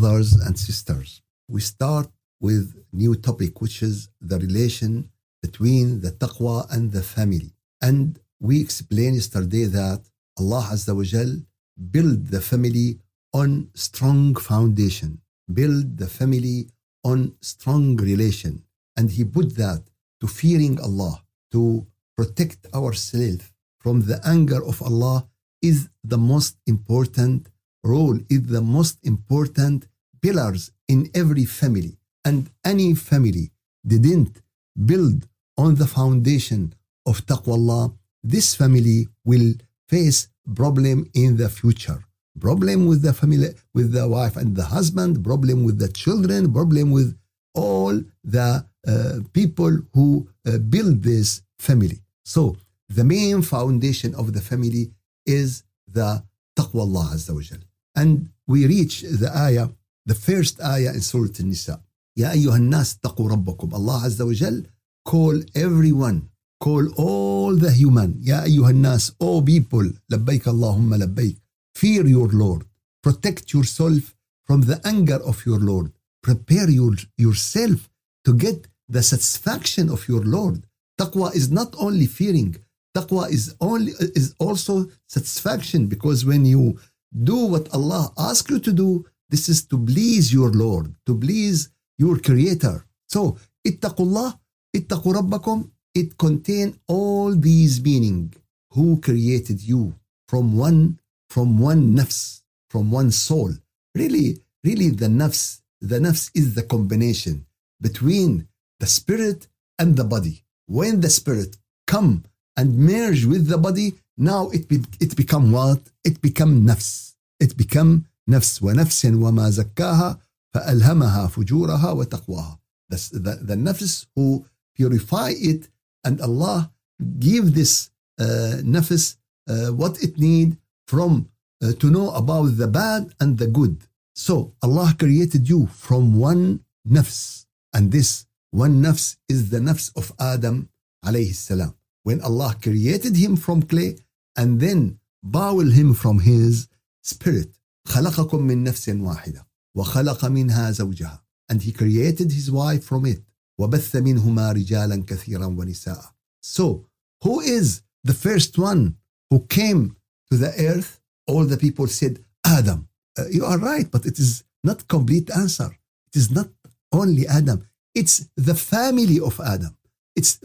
brothers and sisters. We start with new topic, which is the relation between the taqwa and the family. And we explained yesterday that Allah Azza wa Jal build the family on strong foundation, build the family on strong relation. And He put that to fearing Allah, to protect ourselves from the anger of Allah is the most important role, is the most important pillars in every family. And any family didn't build on the foundation of taqwa Allah, this family will face problem in the future. Problem with the family, with the wife and the husband, problem with the children, problem with all the uh, people who uh, build this family. So the main foundation of the family is the taqwa Allah Azza wa. And we reach the ayah, the first ayah in Surah An-Nisa. يا أيها الناس اتقوا ربكم Allah Azza wa Jal call everyone call all the human يا أيها الناس all people لبيك اللهم لبيك fear your Lord protect yourself from the anger of your Lord prepare your, yourself to get the satisfaction of your Lord taqwa is not only fearing taqwa is only is also satisfaction because when you do what Allah asks you to do. This is to please your Lord to please your creator. So ittaqullah ittaqu rabbakum it contain all these meaning. Who created you from one from one nafs from one soul? Really really the nafs the nafs is the combination between the spirit and the body. When the spirit come and merge with the body now it be, it become what it become nafs it become نفس ونفس وما زكاها فألهمها فجورها وتقواها the, the, the nafs who purify it and Allah give this uh, nafs uh, what it need from uh, to know about the bad and the good so Allah created you from one nafs and this one nafs is the nafs of Adam alayhi salam when Allah created him from clay and then bowel him from his spirit خلقكم من نفس واحدة وخلق منها زوجها and he created his wife from it وبث منهما رجالا كثيرا ونساء so who is the first one who came to the earth all the people said Adam uh, you are right but it is not complete answer it is not only Adam it's the family of Adam it's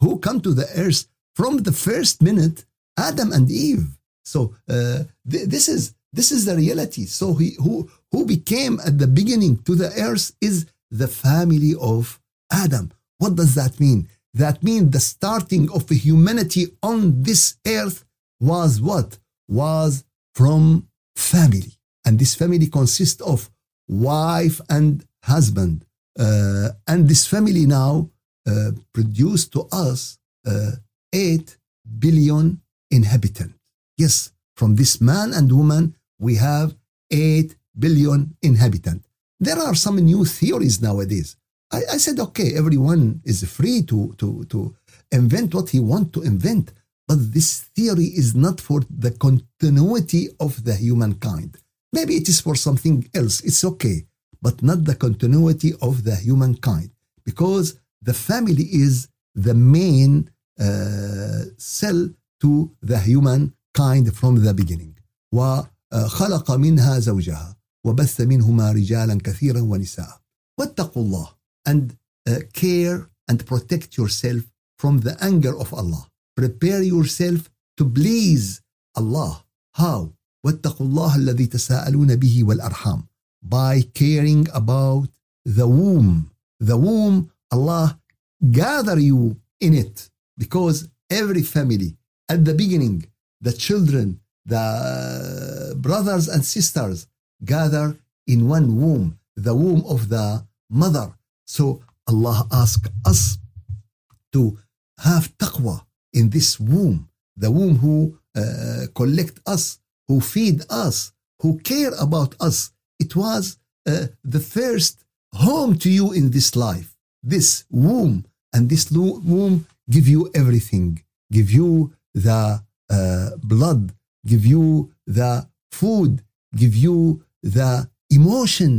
who come to the earth from the first minute Adam and Eve so uh, th- this is this is the reality. So he who who became at the beginning to the earth is the family of Adam. What does that mean? That means the starting of humanity on this earth was what? Was from family. And this family consists of wife and husband. Uh, and this family now uh, produced to us uh, 8 billion inhabitants. Yes, from this man and woman, we have 8 billion inhabitants. There are some new theories nowadays. I, I, said, okay, everyone is free to, to, to invent what he wants to invent, but this theory is not for the continuity of the humankind. Maybe it is for something else, it's okay, but not the continuity of the humankind, because the family is the main uh, cell to the humankind from the beginning. خلق منها زوجها وبث منهما رجالا كثيرا ونساء واتقوا الله and uh, care and protect yourself from the anger of Allah prepare yourself to please Allah how واتقوا الله الذي تساءلون به والأرحام by caring about the womb the womb Allah gather you in it because every family at the beginning the children the brothers and sisters gather in one womb, the womb of the mother. So Allah asked us to have taqwa in this womb, the womb who uh, collect us, who feed us, who care about us. It was uh, the first home to you in this life. This womb and this womb give you everything, give you the uh, blood, give you the food, give you the emotion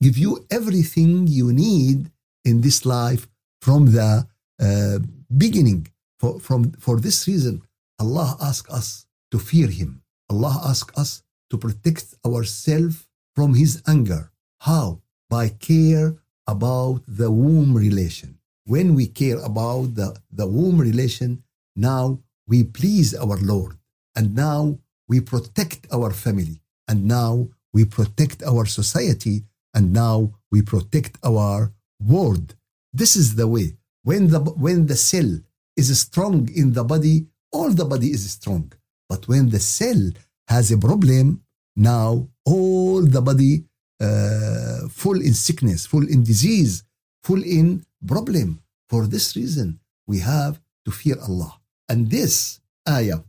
give you everything you need in this life from the uh, beginning. For, from, for this reason, Allah asks us to fear Him. Allah asks us to protect ourselves from His anger. How? By care about the womb relation. When we care about the, the womb relation, now we please our Lord. And now we protect our family. And now we protect our society. And now we protect our world. This is the way. When the, when the cell is strong in the body, all the body is strong. But when the cell has a problem, now all the body uh, full in sickness, full in disease, full in problem. For this reason, we have to fear Allah. And this ayah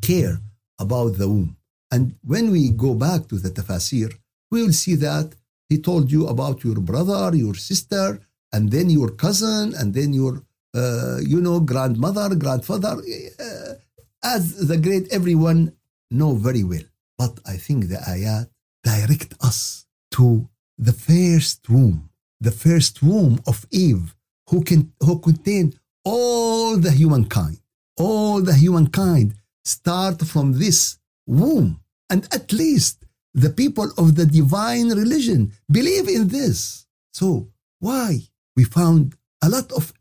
care about the womb. And when we go back to the tafsir, we will see that he told you about your brother, your sister, and then your cousin, and then your, uh, you know, grandmother, grandfather, uh, as the great everyone know very well. But I think the ayat direct us to the first womb, the first womb of Eve, who can who contained all the humankind. All the humankind start from this womb. And at least the people of the divine religion believe in this. So why we found a lot of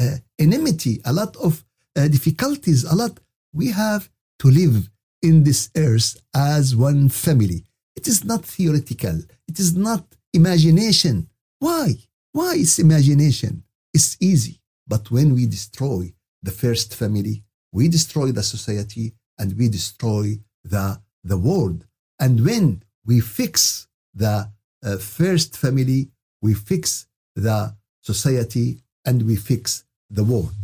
uh, enmity, a lot of uh, difficulties, a lot. We have to live in this earth as one family. It is not theoretical. It is not imagination. Why? Why is imagination? It's easy. But when we destroy the first family, we destroy the society and we destroy the, the world. And when we fix the uh, first family, we fix the society and we fix the world.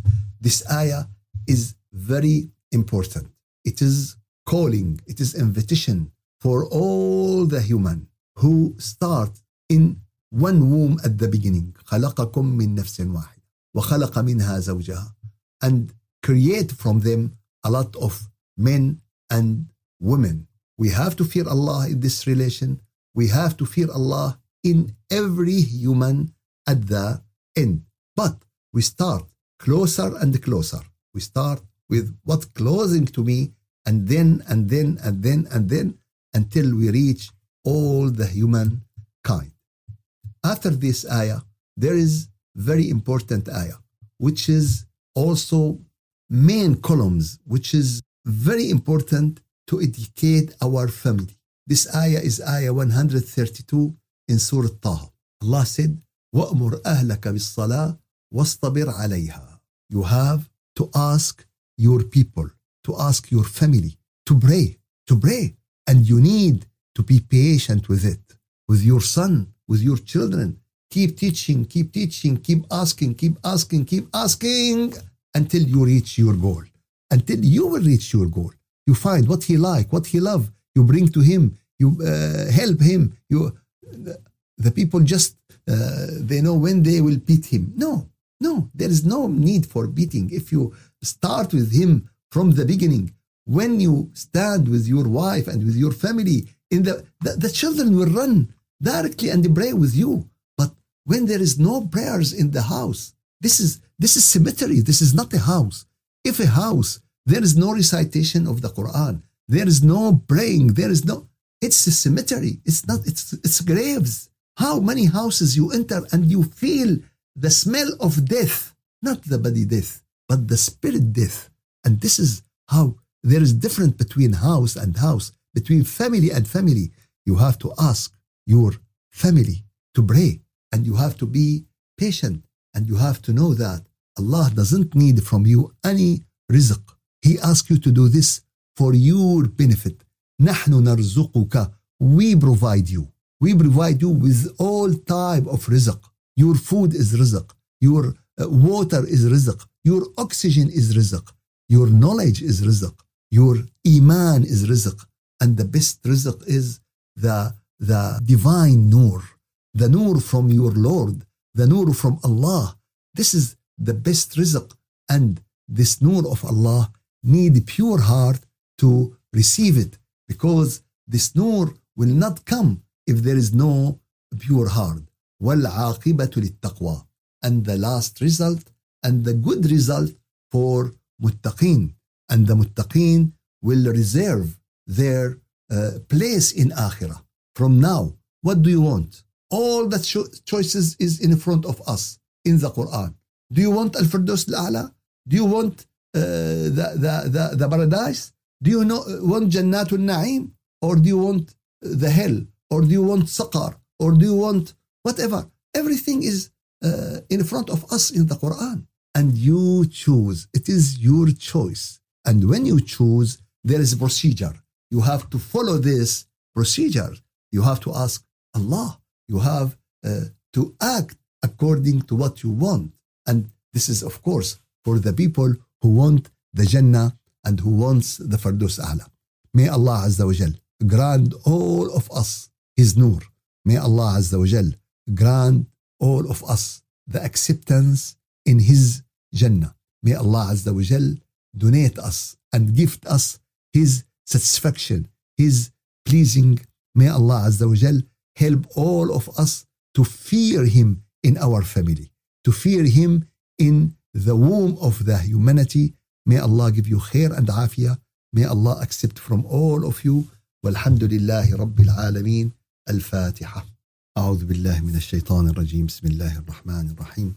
This ayah is very important. It is calling, it is invitation for all the human who start in one womb at the beginning. خلقكم من نفس واحدة وخلق منها زوجها and create from them a lot of men and women. We have to fear Allah in this relation. We have to fear Allah in every human at the end. But we start closer and closer. We start with what closing to me, and then and then and then and then until we reach all the humankind. After this ayah, there is very important ayah, which is also main columns, which is very important to educate our family. This ayah is ayah 132 in Surah Taha. Allah said, وَأْمُرْ أَهْلَكَ بِالصَّلَاةِ وَاصْطَبِرْ عَلَيْهَا You have to ask your people, to ask your family to pray, to pray. And you need to be patient with it, with your son, with your children. Keep teaching, keep teaching, keep asking, keep asking, keep asking until you reach your goal. Until you will reach your goal. You find what he like, what he love. You bring to him. You uh, help him. You, the, the people just uh, they know when they will beat him. No, no, there is no need for beating. If you start with him from the beginning, when you stand with your wife and with your family, in the, the, the children will run directly and pray with you. But when there is no prayers in the house, this is this is cemetery. This is not a house. If a house, there is no recitation of the Quran. There is no praying. There is no. It's a cemetery. It's not. It's it's graves. How many houses you enter and you feel the smell of death, not the body death, but the spirit death. And this is how there is difference between house and house, between family and family. You have to ask your family to pray, and you have to be patient and you have to know that Allah doesn't need from you any rizq. He asks you to do this for your benefit. نحن نرزقك. We provide you. We provide you with all type of rizq. Your food is rizq. Your uh, water is rizq. Your oxygen is rizq. Your knowledge is rizq. Your iman is rizq. And the best rizq is the, the divine nur. The nur from your Lord the nur from Allah. This is the best rizq. And this nur of Allah need pure heart to receive it because this nur will not come if there is no pure heart. وَالْعَاقِبَةُ لِلتَّقْوَى And the last result and the good result for muttaqeen. And the muttaqeen will reserve their uh, place in akhirah. From now, what do you want? All the cho- choices is in front of us in the Quran. Do you want Al-Firdaus Al-A'la? Do you want uh, the, the, the, the paradise? Do you know, want Jannatul Na'im? Or do you want the hell? Or do you want Saqar? Or do you want whatever? Everything is uh, in front of us in the Quran. And you choose. It is your choice. And when you choose, there is a procedure. You have to follow this procedure. You have to ask Allah. You have uh, to act according to what you want. And this is, of course, for the people who want the Jannah and who wants the Firdaus A'la. May Allah Azza wa Jal grant all of us His nur. May Allah Azza wa Jal grant all of us the acceptance in His Jannah. May Allah Azza wa Jal donate us and gift us His satisfaction, His pleasing. May Allah Azza wa Jal help all of us to fear Him in our family, to fear Him in the womb of the humanity. May Allah give you khair and afiyah. May Allah accept from all of you. والحمد لله رب العالمين الفاتحة أعوذ بالله من الشيطان الرجيم بسم الله الرحمن الرحيم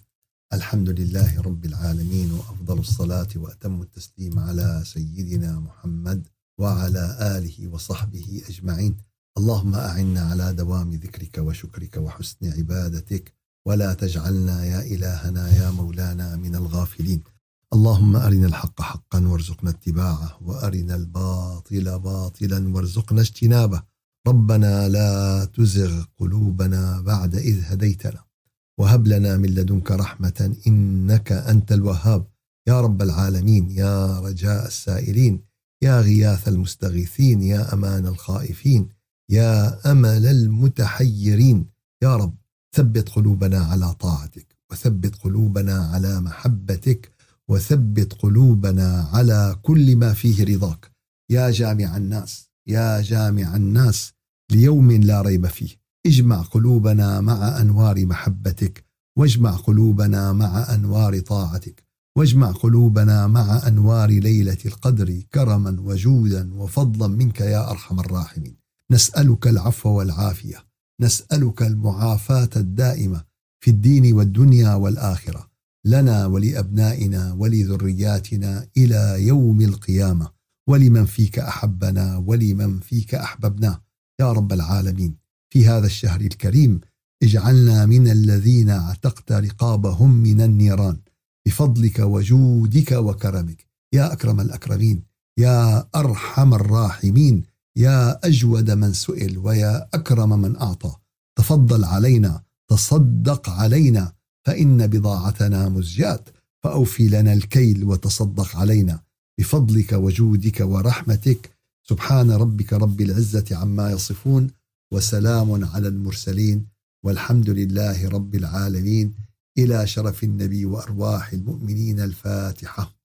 الحمد لله رب العالمين وأفضل الصلاة وأتم التسليم على سيدنا محمد وعلى آله وصحبه أجمعين. اللهم أعنا على دوام ذكرك وشكرك وحسن عبادتك ولا تجعلنا يا إلهنا يا مولانا من الغافلين. اللهم أرنا الحق حقا وارزقنا اتباعه وأرنا الباطل باطلا وارزقنا اجتنابه. ربنا لا تزغ قلوبنا بعد إذ هديتنا. وهب لنا من لدنك رحمة إنك أنت الوهاب. يا رب العالمين يا رجاء السائلين يا غياث المستغيثين يا أمان الخائفين يا أمل المتحيرين. يا رب ثبت قلوبنا على طاعتك وثبت قلوبنا على محبتك وثبت قلوبنا على كل ما فيه رضاك. يا جامع الناس يا جامع الناس ليوم لا ريب فيه. اجمع قلوبنا مع أنوار محبتك واجمع قلوبنا مع أنوار طاعتك واجمع قلوبنا مع أنوار ليلة القدر كرما وجودا وفضلا منك يا أرحم الراحمين. نسألك العفو والعافية نسألك المعافاة الدائمة في الدين والدنيا والآخرة لنا ولأبنائنا ولذرياتنا إلى يوم القيامة ولمن فيك أحبنا ولمن فيك أحببناه. يا رب العالمين. في هذا الشهر الكريم. اجعلنا من الذين اعتقت رقابهم من النيران. بفضلك وجودك وكرمك. يا أكرم الأكرمين. يا أرحم الراحمين. يا أجود من سئل ويا أكرم من أعطى. تفضل علينا. تصدق علينا. فإن بضاعتنا مزجات فأوفي لنا الكيل وتصدق علينا. بفضلك وجودك ورحمتك. سبحان ربك رب العزة عما يصفون. وسلام على المرسلين والحمد لله رب العالمين. إلى شرف النبي وأرواح المؤمنين الفاتحة.